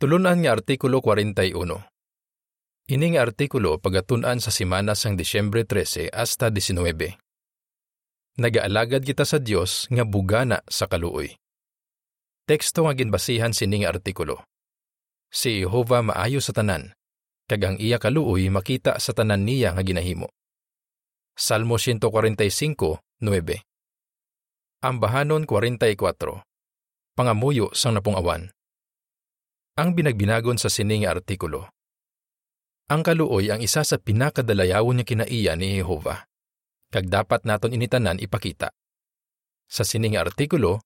Tulunan nga Artikulo 41. Ini nga artikulo pagatunan sa simana sang Disyembre 13 hasta 19. Nagaalagad kita sa Dios nga bugana sa kaluoy. Teksto nga ginbasihan sining artikulo. Si Jehova maayo sa tanan, kag ang iya kaluoy makita sa tanan niya nga ginahimo. Salmo 145:9. Ambahanon 44. Pangamuyo sang napungawan. Ang binagbinagon sa sining artikulo. Ang kaluoy ang isa sa pinakadalayawon niya kinaiya ni Jehova. Kag dapat naton initanan ipakita. Sa sining artikulo,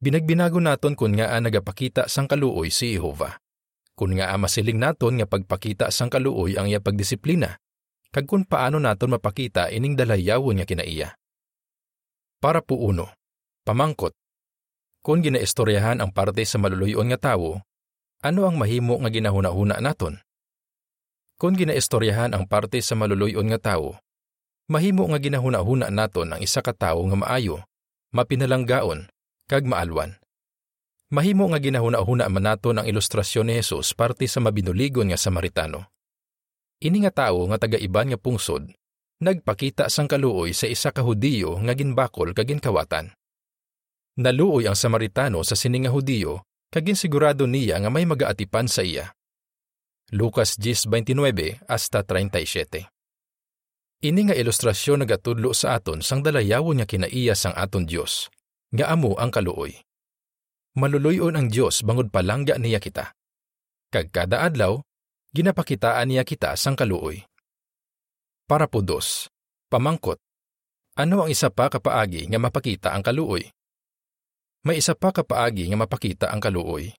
binagbinago naton kung nga nagapakita sang kaluoy si Jehova. Kung nga masiling naton nga pagpakita sang kaluoy ang iya pagdisiplina, kag kung paano naton mapakita ining dalayawon nga kinaiya. Para po uno, pamangkot. Kung ginaistoryahan ang parte sa maluluyon nga tawo, ano ang mahimo nga ginahuna-huna naton? Kung ginaistoryahan ang parte sa maluluyon nga tawo, mahimo nga ginahuna-huna naton ang isa ka tawo nga maayo, mapinalanggaon, kag maalwan. Mahimo nga ginahuna-huna man naton ang ilustrasyon ni Jesus parte sa mabinuligon nga Samaritano. Ini nga tawo nga taga-iban nga pungsod, nagpakita sang kaluoy sa isa ka Hudiyo nga ginbakol kag ginkawatan. Naluoy ang Samaritano sa sining nga Hudiyo kagin sigurado niya nga may magaatipan sa iya. Lucas 10:29 hasta 37. Ini nga ilustrasyon nagatudlo sa aton sang dalayawon nga kinaiya sang aton Dios, nga amo ang kaluoy. Maluluyon ang Dios bangod palangga niya kita. Kag kada adlaw, ginapakitaan niya kita sang kaluoy. Para po dos, pamangkot. Ano ang isa pa kapaagi nga mapakita ang kaluoy? May isa pa kapaagi nga mapakita ang kaluoy.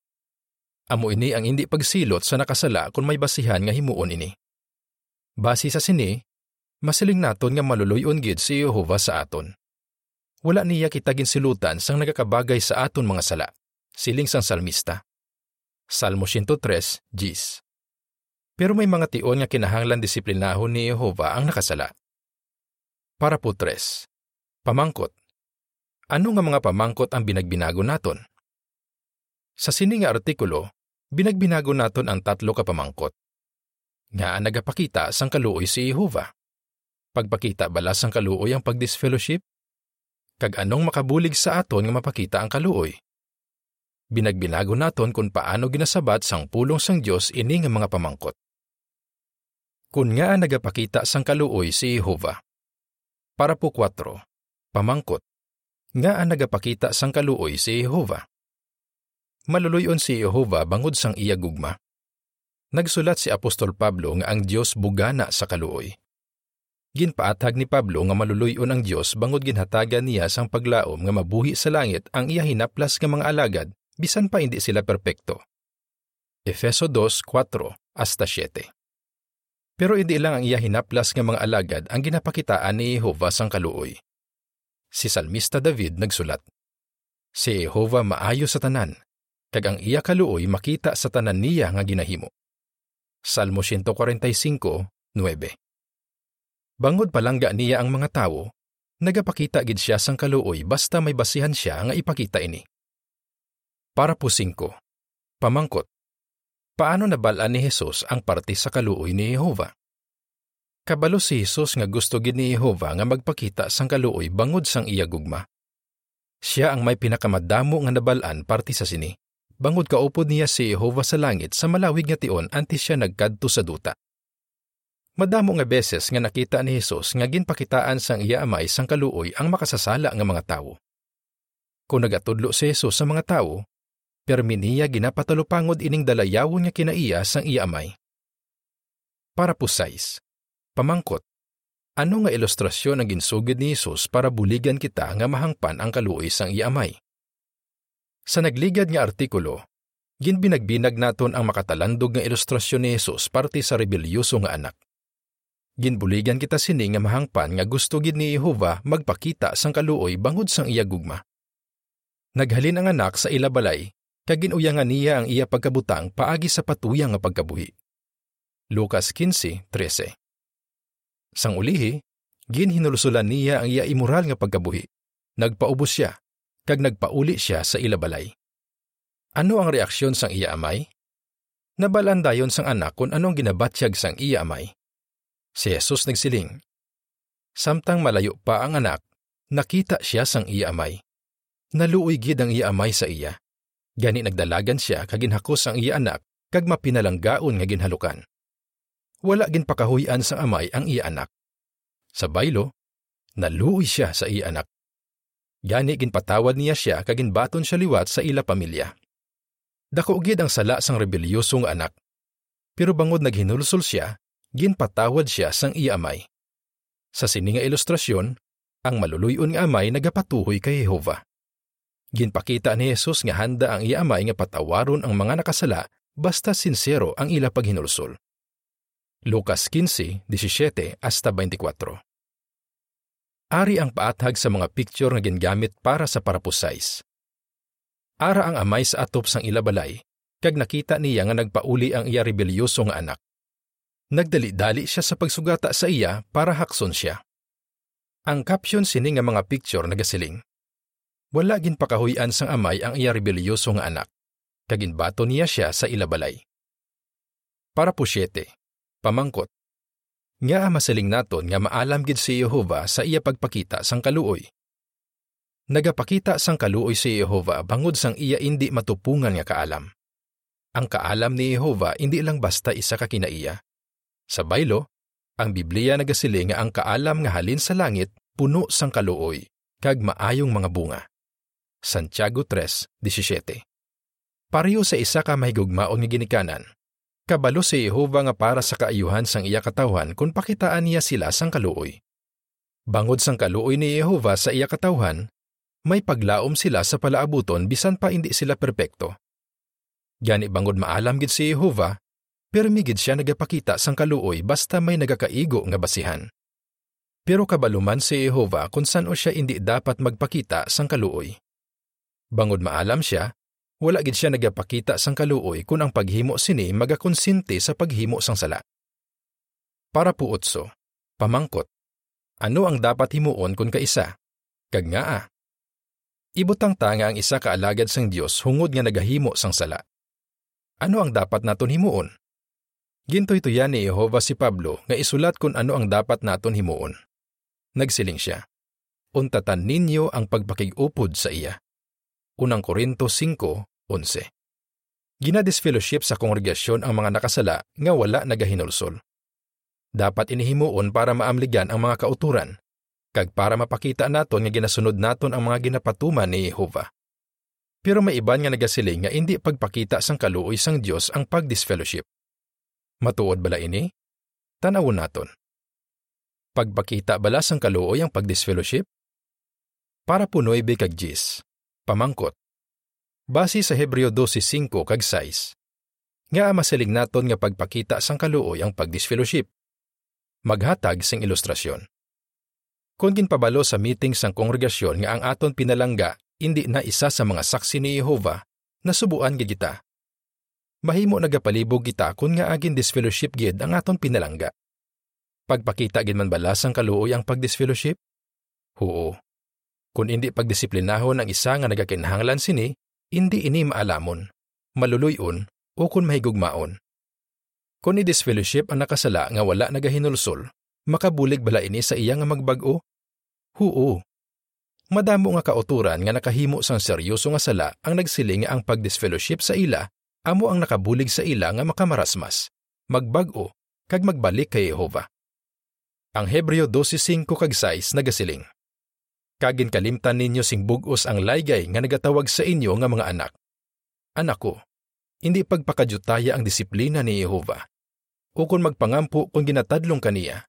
Amo ini ang hindi pagsilot sa nakasala kung may basihan nga himuon ini. Basi sa sini, masiling naton nga maluluyon gid si Jehova sa aton. Wala niya kita ginsilutan sang nagakabagay sa aton mga sala, siling sang salmista. Salmo 103, Gis. Pero may mga tion nga kinahanglan disiplinahon ni Jehova ang nakasala. Para po tres, pamangkot, ano nga mga pamangkot ang binagbinago naton? Sa sini nga artikulo, binagbinago naton ang tatlo ka pamangkot. Nga nagapakita sang kaluoy si Jehova. Pagpakita bala sang kaluoy ang pagdisfellowship? Kag anong makabulig sa aton nga mapakita ang kaluoy? Binagbinago naton kung paano ginasabat sang pulong sang Dios ini nga mga pamangkot. Kung nga nagapakita sang kaluoy si Jehova. Para po 4. Pamangkot nga ang nagapakita sang kaluoy si Jehova. Maluluyon si Jehova bangod sang iya gugma. Nagsulat si Apostol Pablo nga ang Dios bugana sa kaluoy. Ginpaatag ni Pablo nga maluluyon ang Dios bangod ginhatagan niya sang paglaom nga mabuhi sa langit ang iya hinaplas nga mga alagad bisan pa hindi sila perpekto. Efeso 2:4 hasta 7. Pero hindi lang ang iya hinaplas nga mga alagad ang ginapakitaan ni Jehova sang kaluoy si Salmista David nagsulat. Si Jehova maayo sa tanan, kag ang iya kaluoy makita sa tanan niya nga ginahimo. Salmo 145:9. Bangod palangga niya ang mga tawo, nagapakita gid siya sang kaluoy basta may basihan siya nga ipakita ini. Para po 5. Pamangkot. Paano nabalaan ni Jesus ang parte sa kaluoy ni Jehova? Kabalo si Jesus nga gusto gid ni Jehova nga magpakita sang kaluoy bangod sang iya gugma. Siya ang may pinakamadamo nga nabalaan parte sa sini. Bangod kaupod niya si Jehova sa langit sa malawig nga tion antes siya nagkadto sa duta. Madamo nga beses nga nakita ni Jesus nga ginpakitaan sang iya amay sang kaluoy ang makasasala nga mga tawo. Kung nagatudlo si Jesus sa mga tawo, permi niya ginapatalupangod ining dalayawon nga kinaiya sang iya amay. Para po size. Pamangkot. Ano nga ilustrasyon ang ginsugid ni Jesus para buligan kita nga mahangpan ang kaluoy sang iamay? Sa nagligad nga artikulo, ginbinagbinag naton ang makatalandog nga ilustrasyon ni Jesus parte sa rebelyoso nga anak. Ginbuligan kita sini nga mahangpan nga gusto gid ni Jehova magpakita sang kaluoy bangod sang iya gugma. Naghalin ang anak sa ilabalay, kag ginuyangan niya ang iya pagkabutang paagi sa patuyang nga pagkabuhi. Lucas 15:13 Sang ulihi, ginhinulusulan niya ang iya imural nga pagkabuhi. Nagpaubos siya, kag nagpauli siya sa ilabalay. Ano ang reaksyon sang iya amay? Nabalan dayon sang anak kung anong ginabatyag sang iya amay. Si Jesus nagsiling. Samtang malayo pa ang anak, nakita siya sang iya amay. Naluoy gid ang iya amay sa iya. Gani nagdalagan siya kaginhakos ang iya anak kag mapinalanggaon nga ginhalukan. Wala gin pakahuyan sang amay ang iya anak. Sa baylo, naluoy siya sa iya anak. Gani ginpatawad niya siya kaginbaton siya liwat sa ila pamilya. Dako gid ang sala sang rebelyosong anak. Pero bangod naghinulsol siya, ginpatawad siya sang iya amay. Sa sini nga ilustrasyon, ang maluluyon nga amay nagapatuhoy kay Jehova. Ginpakita ni Jesus nga handa ang iya amay nga patawaron ang mga nakasala basta sincero ang ila paghinulsol. Lucas 15:17 hasta 24. Ari ang paathag sa mga picture nga gingamit para sa parapusize. Ara ang amay sa atop sang ilabalay, kag nakita niya nga nagpauli ang iya rebelyoso nga anak. Nagdali-dali siya sa pagsugata sa iya para hakson siya. Ang caption sini nga mga picture nagasiling. Wala gin pakahuyan sang amay ang iya rebelyoso nga anak. Kaginbato niya siya sa ilabalay. Para po siyete, pamangkot. Nga masaling naton nga maalam gid si Jehova sa iya pagpakita sang kaluoy Nagapakita sang kaluoy si Jehova bangod sang iya indi matupungan nga kaalam. Ang kaalam ni Jehova indi lang basta isa ka kinaiya. Sa baylo, ang Biblia nagasiling nga ang kaalam nga halin sa langit puno sang kaluoy, kag maayong mga bunga. Santiago 3:17. Pareho sa isa ka mahigugmaon nga ginikanan. Kabalo si Jehova nga para sa kaayuhan sang iya katawhan kung pakitaan niya sila sang kaluoy. Bangod sang kaluoy ni Jehova sa iya katawhan, may paglaom sila sa palaabuton bisan pa hindi sila perpekto. Gani bangod maalam gid si Jehova, pero migid siya nagapakita sang kaluoy basta may nagakaigo nga basihan. Pero kabaluman si Jehova kung saan o siya hindi dapat magpakita sang kaluoy. Bangod maalam siya, wala gid siya nagapakita sang kaluoy kung ang paghimo sini magakonsinte sa paghimo sang sala. Para po utso, pamangkot. Ano ang dapat himuon kung kaisa? Kag nga ah, Ibutang tanga ang isa kaalagad sang Dios hungod nga nagahimo sang sala. Ano ang dapat naton himuon? Gintoy tuyan ni Jehova si Pablo nga isulat kung ano ang dapat naton himuon. Nagsiling siya. Untatan ninyo ang pagpakigupod sa iya. Unang Korinto 5:11. Ginadisfellowship sa kongregasyon ang mga nakasala nga wala nagahinulsol. Dapat inihimuon para maamligan ang mga kauturan kag para mapakita naton nga ginasunod naton ang mga ginapatuman ni Jehova. Pero may iban nga nagasiling nga hindi pagpakita sang kaluoy sang Dios ang pagdisfellowship. Matuod bala ini? Tanawon naton. Pagpakita bala sang kaluoy ang pagdisfellowship? Para punoy be kag Gis. Pamangkot. Base sa Hebreo 12:5 kag 6. Nga masalig naton nga pagpakita sang kaluoy ang pagdisfellowship. Maghatag sing ilustrasyon. Kung ginpabalo sa meeting sang kongregasyon nga ang aton pinalangga hindi na isa sa mga saksi ni Jehova, nasubuan gid kita. Mahimo nagapalibog kita kun nga agin disfellowship gid ang aton pinalangga. Pagpakita gid man bala sang kaluoy ang pagdisfellowship? Oo. Kung hindi pagdisiplinahon ang isa nga nagakinahanglan sini, hindi ini maalamon, maluluyon o kung mahigugmaon. Kung i-disfellowship ang nakasala nga wala nagahinulsol, makabulig bala ini sa iya nga magbag-o Huo. Madamo nga kauturan nga nakahimo sang seryoso nga sala ang nagsiling ang pagdisfellowship sa ila amo ang nakabulig sa ila nga makamarasmas, magbag-o, kag magbalik kay Jehova. Ang Hebreo 12:5 kag 6 nagasiling. Kagin kalimtan ninyo sing bugos ang laygay nga nagatawag sa inyo nga mga anak. Anak ko, hindi pagpakadyutaya ang disiplina ni Jehova. O kung magpangampo kung ginatadlong kaniya.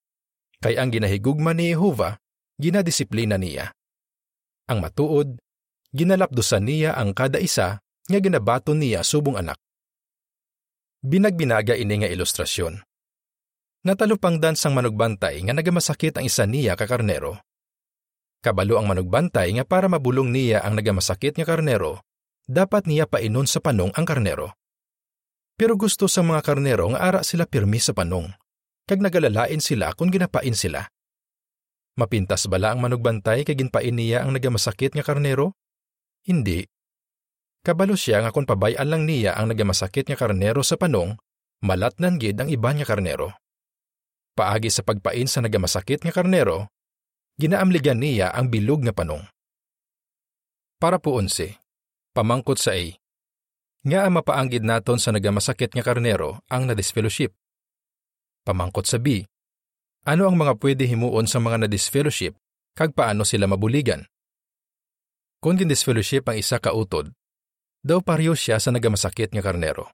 Kay ang ginahigugma ni Jehova ginadisiplina niya. Ang matuod, ginalapdusan niya ang kada isa nga ginabaton niya subong anak. Binagbinaga ini nga ilustrasyon. Natalupangdan sang manugbantay nga nagamasakit ang isa niya ka karnero. Kabalo ang manugbantay nga para mabulong niya ang nagamasakit nga karnero, dapat niya painon sa panong ang karnero. Pero gusto sa mga karnero nga ara sila pirmi sa panong, kag nagalalain sila kung ginapain sila. Mapintas bala ang manugbantay kay ginpain niya ang nagamasakit nga karnero? Hindi. Kabalo siya nga kung pabayaan lang niya ang nagamasakit nga karnero sa panong, malatnan gid ang iba nga karnero. Paagi sa pagpain sa nagamasakit nga karnero, ginaamligan niya ang bilog nga panong. Para po unsi, pamangkot sa A. Nga ang mapaanggid naton sa nagamasakit nga karnero ang na-disfellowship. Pamangkot sa B. Ano ang mga pwede himuon sa mga na-disfellowship kag paano sila mabuligan? Kung gindisfellowship ang isa ka utod, daw pareho siya sa nagamasakit nga karnero.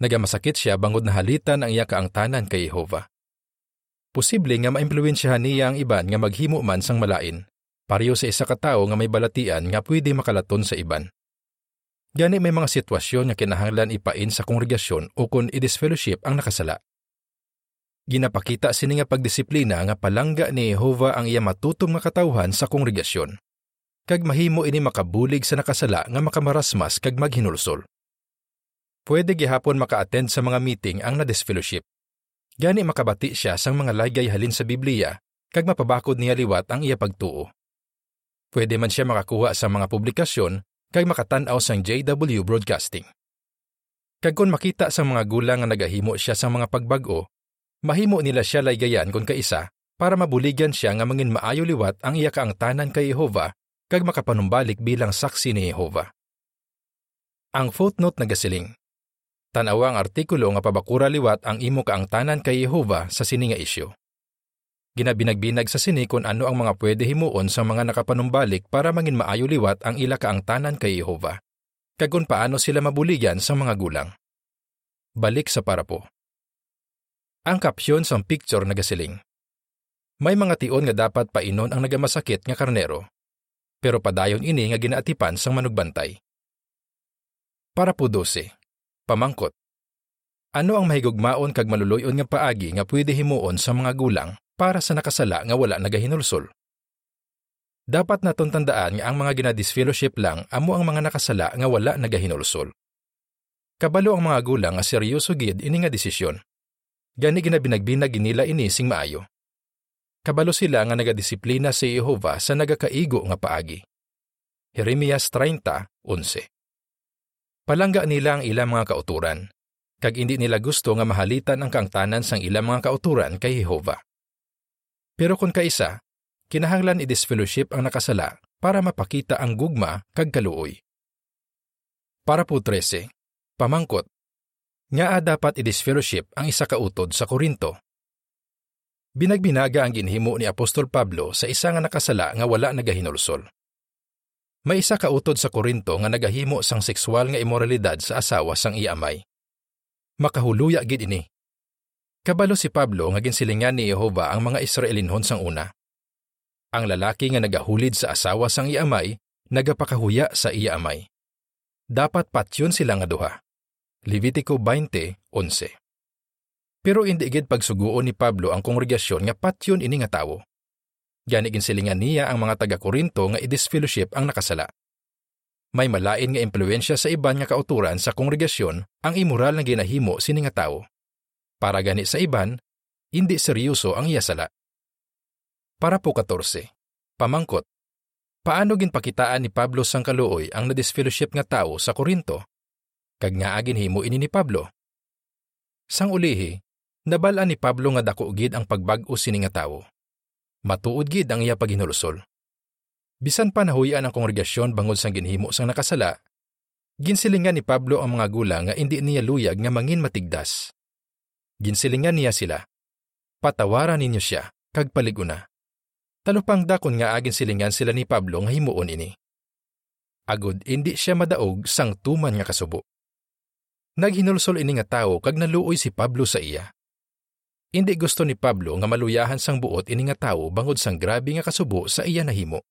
Nagamasakit siya bangod na halitan ang iya kaangtanan kay Jehova. Posible nga maimpluwensyahan niya ang iban nga maghimo man sang malain, pareho sa isa ka tawo nga may balatian nga pwede makalaton sa iban. Gani may mga sitwasyon nga kinahanglan ipain sa kongregasyon o kung i-disfellowship ang nakasala. Ginapakita sini nga pagdisiplina nga palangga ni Jehova ang iya matutom nga katawhan sa kongregasyon. Kag mahimo ini makabulig sa nakasala nga makamarasmas kag maghinulsol. Pwede gihapon maka-attend sa mga meeting ang na-disfellowship. Gani makabati siya sang mga laygay halin sa Biblia kag mapabakod niya liwat ang iya pagtuo. Pwede man siya makakuha sa mga publikasyon kag makatan-aw sang JW Broadcasting. Kag kung makita sa mga gulang nga nagahimo siya sa mga pagbag-o, mahimo nila siya laygayan kung kaisa para mabuligan siya nga mangin maayo liwat ang iya kaangtanan kay Jehova kag makapanumbalik bilang saksi ni Jehova. Ang footnote nagasiling. Tanawa ang artikulo nga pabakura liwat ang imo kaangtanan kay Jehova sa sini nga isyu. Ginabinagbinag sa sini kung ano ang mga pwede himuon sa mga nakapanumbalik para mangin maayo liwat ang ila kaangtanan kay Jehova. Kag kung paano sila mabuligan sa mga gulang. Balik sa parapo. Ang kapsyon sa picture nagasiling. May mga tion nga dapat painon ang nagamasakit nga karnero. Pero padayon ini nga ginaatipan sang manugbantay. Para po 12. Pamangkot. Ano ang mahigugmaon kag maluluyon nga paagi nga pwede himuon sa mga gulang para sa nakasala nga wala nagahinulsol. Dapat naton tandaan nga ang mga ginadisfellowship lang amo ang mga nakasala nga wala nagahinulsol. Kabalo ang mga gulang nga seryoso gid ini nga desisyon. Gani ginabinagbinag ginila ini sing maayo. Kabalo sila nga nagadisiplina si Jehova sa nagakaigo nga paagi. Jeremias 30:11. Palangga nila ang ilang mga kauturan, kag hindi nila gusto nga mahalitan ang kaangtanan sang ilang mga kauturan kay Jehova. Pero kung kaisa, kinahanglan i-disfellowship ang nakasala para mapakita ang gugma kag kaluoy. Para po 13, pamangkot. Nga dapat i-disfellowship ang isa ka utod sa Korinto. Binagbinaga ang ginhimo ni Apostol Pablo sa isa nga nakasala nga wala nagahinulsol. May isa ka utod sa Korinto nga nagahimo sang sexual nga imoralidad sa asawa sang iamay. Makahuluya gid ini. Kabalo si Pablo nga ginsilingan ni Jehova ang mga Israelinhon sang una. Ang lalaki nga nagahulid sa asawa sang iamay, nagapakahuya sa iamay. Dapat patyon sila nga duha. Levitico 20:11. Pero hindi gid pagsuguon ni Pablo ang kongregasyon nga patyon ini nga tawo. Gani ginsilingan niya ang mga taga-Korinto nga i-disfellowship ang nakasala. May malain nga impluensya sa iban nga kauturan sa kongregasyon ang immoral nga ginahimo sini nga tawo para gani sa iban, hindi seryoso ang iyasala. Para po 14. Pamangkot. Paano ginpakitaan ni Pablo sang kaluoy ang na-disfellowship nga tao sa Korinto? Kag nga agin himo ini ni Pablo. Sang ulihi, nabalaan ni Pablo nga dako gid ang pagbag-o sini nga tawo. Matuod gid ang iya paghinulsol. Bisan pa nahuyan ang kongregasyon bangod sang ginhimo sang nakasala, ginsilingan ni Pablo ang mga gulang nga hindi niya luyag nga mangin matigdas. Ginsilingan niya sila. Patawaran ninyo siya, kag paliguna. Talupang dakon nga agin silingan sila ni Pablo nga himuon ini. Agod indi siya madaog sang tuman nga kasubo. Naghinulsol ini nga tao kag naluoy si Pablo sa iya. Indi gusto ni Pablo nga maluyahan sang buot ini nga tao bangod sang grabe nga kasubo sa iya nahimo.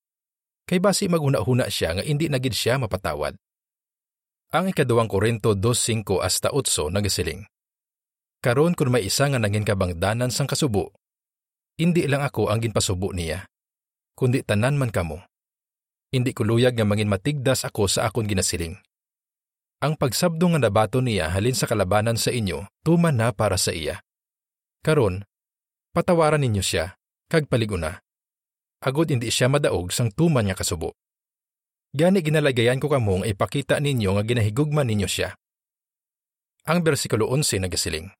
Kay basi maguna-huna siya nga indi nagid siya mapatawad. Ang ikaduwang Korinto 2.5 hasta 8 nagasiling. Karon kung may isa nga nangin kabangdanan sang kasubo, hindi lang ako ang ginpasubo niya, kundi tanan man kamo. Hindi ko luyag nga mangin matigdas ako sa akon ginasiling. Ang pagsabdo nga nabato niya halin sa kalabanan sa inyo, tuman na para sa iya. Karon, patawaran ninyo siya, kag paliguna. Agod hindi siya madaog sang tuman nga kasubo. Gani ginalagayan ko kamong ipakita ninyo nga ginahigugman ninyo siya. Ang bersikulo 11 nagasiling.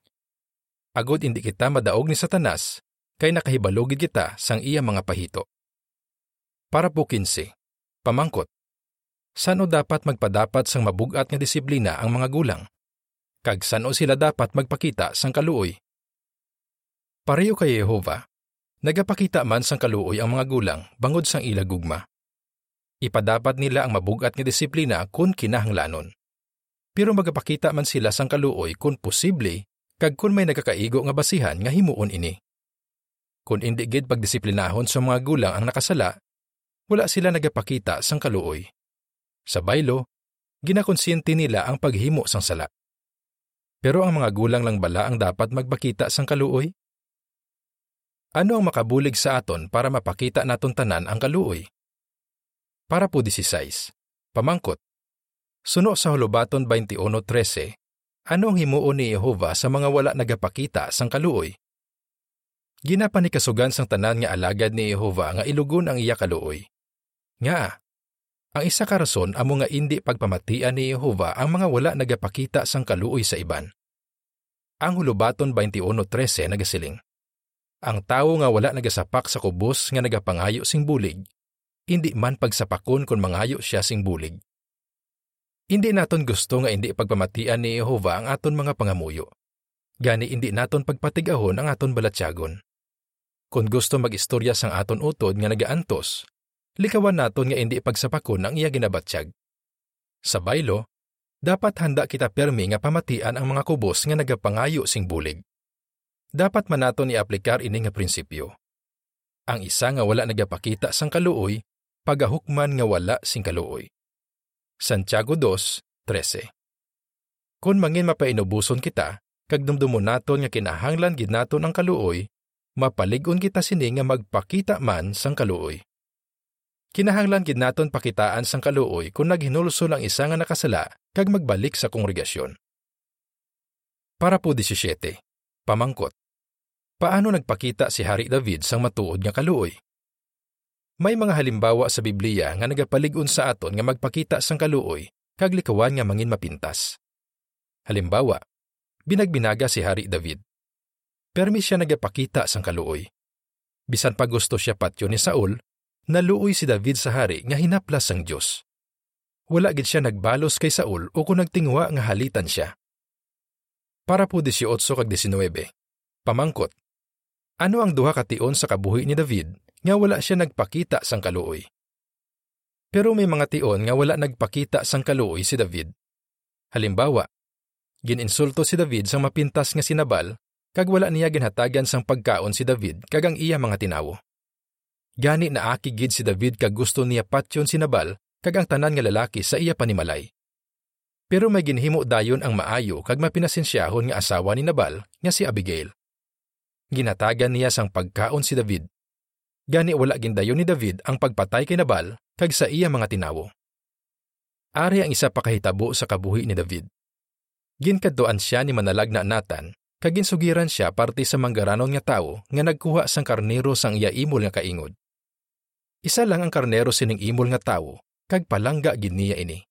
Agod hindi kita madaog ni Satanas, kay nakahibalugid kita sang iya mga pahito. Para po 15. Pamangkot. Sano dapat magpadapat sang mabugat nga disiplina ang mga gulang? Kag sano sila dapat magpakita sang kaluoy? Pareho kay Jehova, nagapakita man sang kaluoy ang mga gulang bangod sang ila gugma ipadapat nila ang mabugat nga disiplina kung kinahanglanon. Pero magapakita man sila sang kaluoy kung posible kag kung may nagakaigo nga basihan nga himuon ini. Kung indi gid pagdisiplinahon sa mga gulang ang nakasala, wala sila nagapakita sang kaluoy. Sa baylo, ginakonsiyente nila ang paghimo sang sala. Pero ang mga gulang lang bala ang dapat magbakita sang kaluoy? Ano ang makabulig sa aton para mapakita naton tanan ang kaluoy? Para po 16. Pamangkot. Suno sa Hulubaton 21.13, ano ang himuon ni Jehova sa mga wala nagapakita sang kaluoy? Ginapanikasugan sang tanan nga alagad ni Jehova nga ilugon ang iya kaluoy. Nga, ang isa ka rason amo nga indi pagpamatian ni Jehova ang mga wala nagapakita sang kaluoy sa iban. Ang Hulubaton 21.13 nagasiling. Ang tawo nga wala nagasapak sa kubos nga nagapangayo sing bulig, hindi man pagsapakon kung mangayo siya sing bulig. Hindi naton gusto nga hindi pagpamatian ni Jehova ang aton mga pangamuyo. Gani hindi naton pagpatigahon ang aton balatyagon. Kung gusto magistorya sang aton utod nga nagaantos, likawan naton nga hindi pagsapakon ang iya ginabatsyag. Sa baylo, dapat handa kita permi nga pamatian ang mga kubos nga nagapangayo sing bulig. Dapat man naton iaplikar ini nga prinsipyo. Ang isa nga wala nagapakita sang kaluoy pagahukman nga wala sing kaluoy. Santiago 2:13. Kung mangin mapainubuson kita, kag dumdumon naton nga kinahanglan gid naton ang kaluoy, mapaligon kita sini nga magpakita man sang kaluoy. Kinahanglan gid naton pakitaan sang kaluoy kung naghinulsol ang isa nga nakasala kag magbalik sa kongregasyon. Para po 17. Pamangkot. Paano nagpakita si Hari David sang matuod nga kaluoy? May mga halimbawa sa Biblia nga nagapalig-on sa aton nga magpakita sang kaluoy kag likawan nga mangin mapintas. Halimbawa, binagbinaga si Hari David. Permi siya nagapakita sang kaluoy. Bisan pa gusto siya patyo ni Saul, naluoy si David sa hari nga hinaplas sang Dios. Wala gid siya nagbalos kay Saul o kung nagtingwa nga halitan siya. Para po 18 kag 19. Pamangkot. Ano ang duha ka tion sa kabuhi ni David nga wala siya nagpakita sang kaluoy. Pero may mga tion nga wala nagpakita sang kaluoy si David. Halimbawa, gininsulto si David sang mapintas nga sinabal kag wala niya ginhatagan sang pagkaon si David kag ang iya mga tinawo. Gani na akigid si David kag gusto niya patyon sinabal kag ang tanan nga lalaki sa iya panimalay. Pero may ginhimo dayon ang maayo kag mapinasensyahon nga asawa ni Nabal nga si Abigail. Ginatagan niya sang pagkaon si David Gani wala gindayon ni David ang pagpatay kay Nabal kag sa iya mga tinawo. Ari ang isa pa kahitabo sa kabuhi ni David. Ginkadtoan siya ni manalag na Nathan kag ginsugiran siya parte sa manggaranon nga tawo nga nagkuha sang karnero sang iya imol nga kaingod. Isa lang ang karnero sining imol nga tawo kag palangga gid niya ini.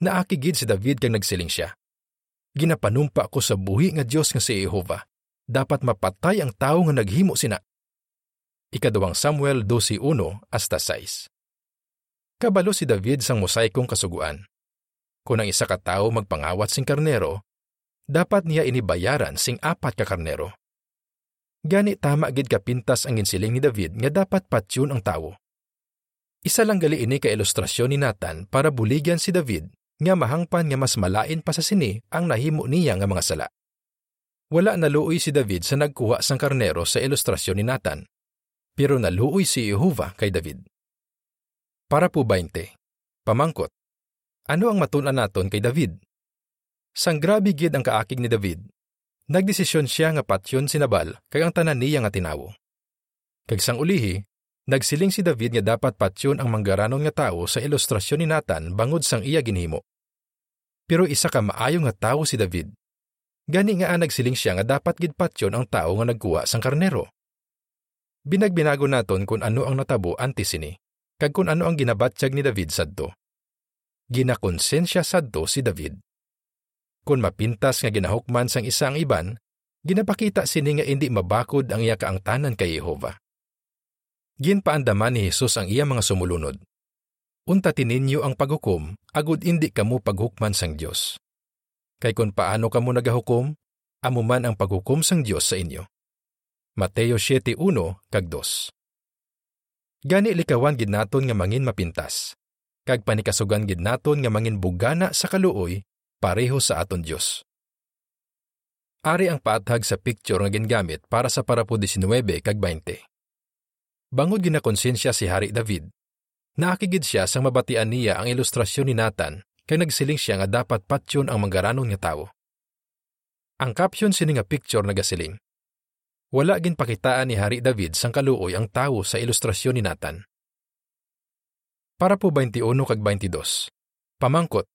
Naaki gid si David kag nagsiling siya. Ginapanumpa ko sa buhi nga Dios nga si Jehova. Dapat mapatay ang tawo nga naghimo sina Ikadawang Samuel 12.1 hasta 6. Kabalo si David sang mosaikong kasuguan. Kung ang isa ka tao magpangawat sing karnero, dapat niya inibayaran sing apat ka karnero. Gani tama gid kapintas ang ginsiling ni David nga dapat patsyon ang tawo. Isa lang gali ini ka ilustrasyon ni Nathan para buligyan si David nga mahangpan nga mas malain pa sa sini ang nahimo niya nga mga sala. Wala naluoy si David sa nagkuha sang karnero sa ilustrasyon ni Nathan pero naluoy si Jehova kay David. Para po 20. Pamangkot. Ano ang matunan naton kay David? Sang grabe gid ang kaakig ni David. Nagdesisyon siya nga patyon si Nabal kag ang tanan niya nga tinawo. Kag sang ulihi, nagsiling si David nga dapat patyon ang manggaranon nga tawo sa ilustrasyon ni Nathan bangod sang iya ginhimo. Pero isa ka maayo nga tawo si David. Gani nga nagsiling siya nga dapat gid patyon ang tawo nga nagkuha sang karnero. Binagbinago naton kung ano ang natabo antes sini, kag kung ano ang ginabatsyag ni David sadto. Ginakonsensya sadto si David. Kung mapintas nga ginahukman sang isa ang iban, ginapakita sini nga hindi mabakod ang iya kaangtanan kay Jehova. Ginpaandaman ni Jesus ang iya mga sumulunod. Unta tininyo ang paghukom, agud indi kamo paghukman sang Dios. Kay kung paano kamo nagahukom, amo man ang paghukom sang Dios sa inyo. Mateo 7:1 kag 2. Gani likawan gid naton nga mangin mapintas. Kag panikasugan gid naton nga mangin bugana sa kaluoy pareho sa aton Dios. Ari ang paathag sa picture nga gingamit para sa parapo 19 kag 20. Bangod ginakonsensya si Hari David, naakigid siya sang mabatian niya ang ilustrasyon ni Nathan kay nagsiling siya nga dapat patyon ang manggaranon nga tawo. Ang caption sini nga picture nagasiling, wala gin pakitaan ni Hari David sang kaluoy ang tawo sa ilustrasyon ni Nathan. Para po 21 kag 22. Pamangkot.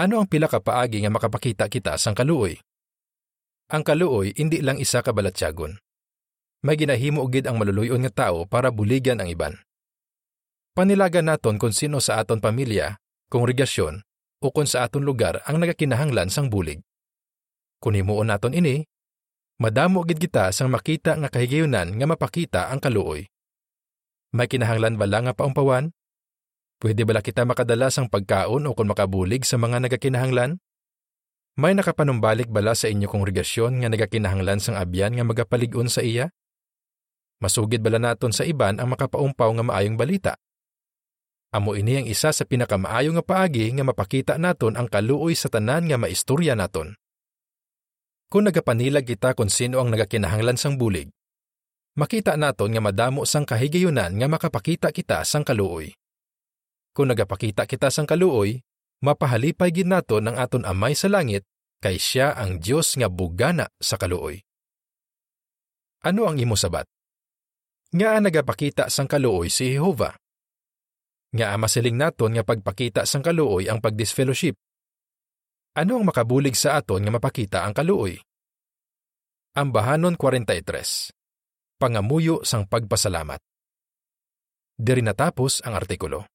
Ano ang pila ka paagi nga makapakita kita sang kaluoy? Ang kaluoy hindi lang isa ka balatsyagon. May ginahimo gid ang maluluyon nga tao para buligan ang iban. Panilagan naton kung sino sa aton pamilya, kongregasyon, o kung sa aton lugar ang nagakinahanglan sang bulig. Kung himuon naton ini, Madamo gid kita sang makita nga kahigayunan nga mapakita ang kaluoy. May kinahanglan bala nga paumpawan? Pwede bala kita makadala sang pagkaon o kung makabulig sa mga nagakinahanglan? May nakapanumbalik bala sa inyo kongregasyon nga nagakinahanglan sang abyan nga magapalig-on sa iya? Masugid bala naton sa iban ang makapaumpaw nga maayong balita. Amo ini ang isa sa pinakamaayo nga paagi nga mapakita naton ang kaluoy sa tanan nga maistorya naton. Kung nagapanilag kita kung sino ang nagakinahanglan sang bulig, makita naton nga madamo sang kahigayunan nga makapakita kita sang kaluoy. Kung nagapakita kita sang kaluoy, mapahalipay gid naton ang aton amay sa langit kay siya ang Dios nga bugana sa kaluoy. Ano ang imo sabat? Nga nagapakita sang kaluoy si Jehova. Nga masiling naton nga pagpakita sang kaluoy ang pagdisfellowship ano ang makabulig sa aton nga mapakita ang kaluoy? Ambahanon 43. Pangamuyo sang pagpasalamat. Diri natapos ang artikulo.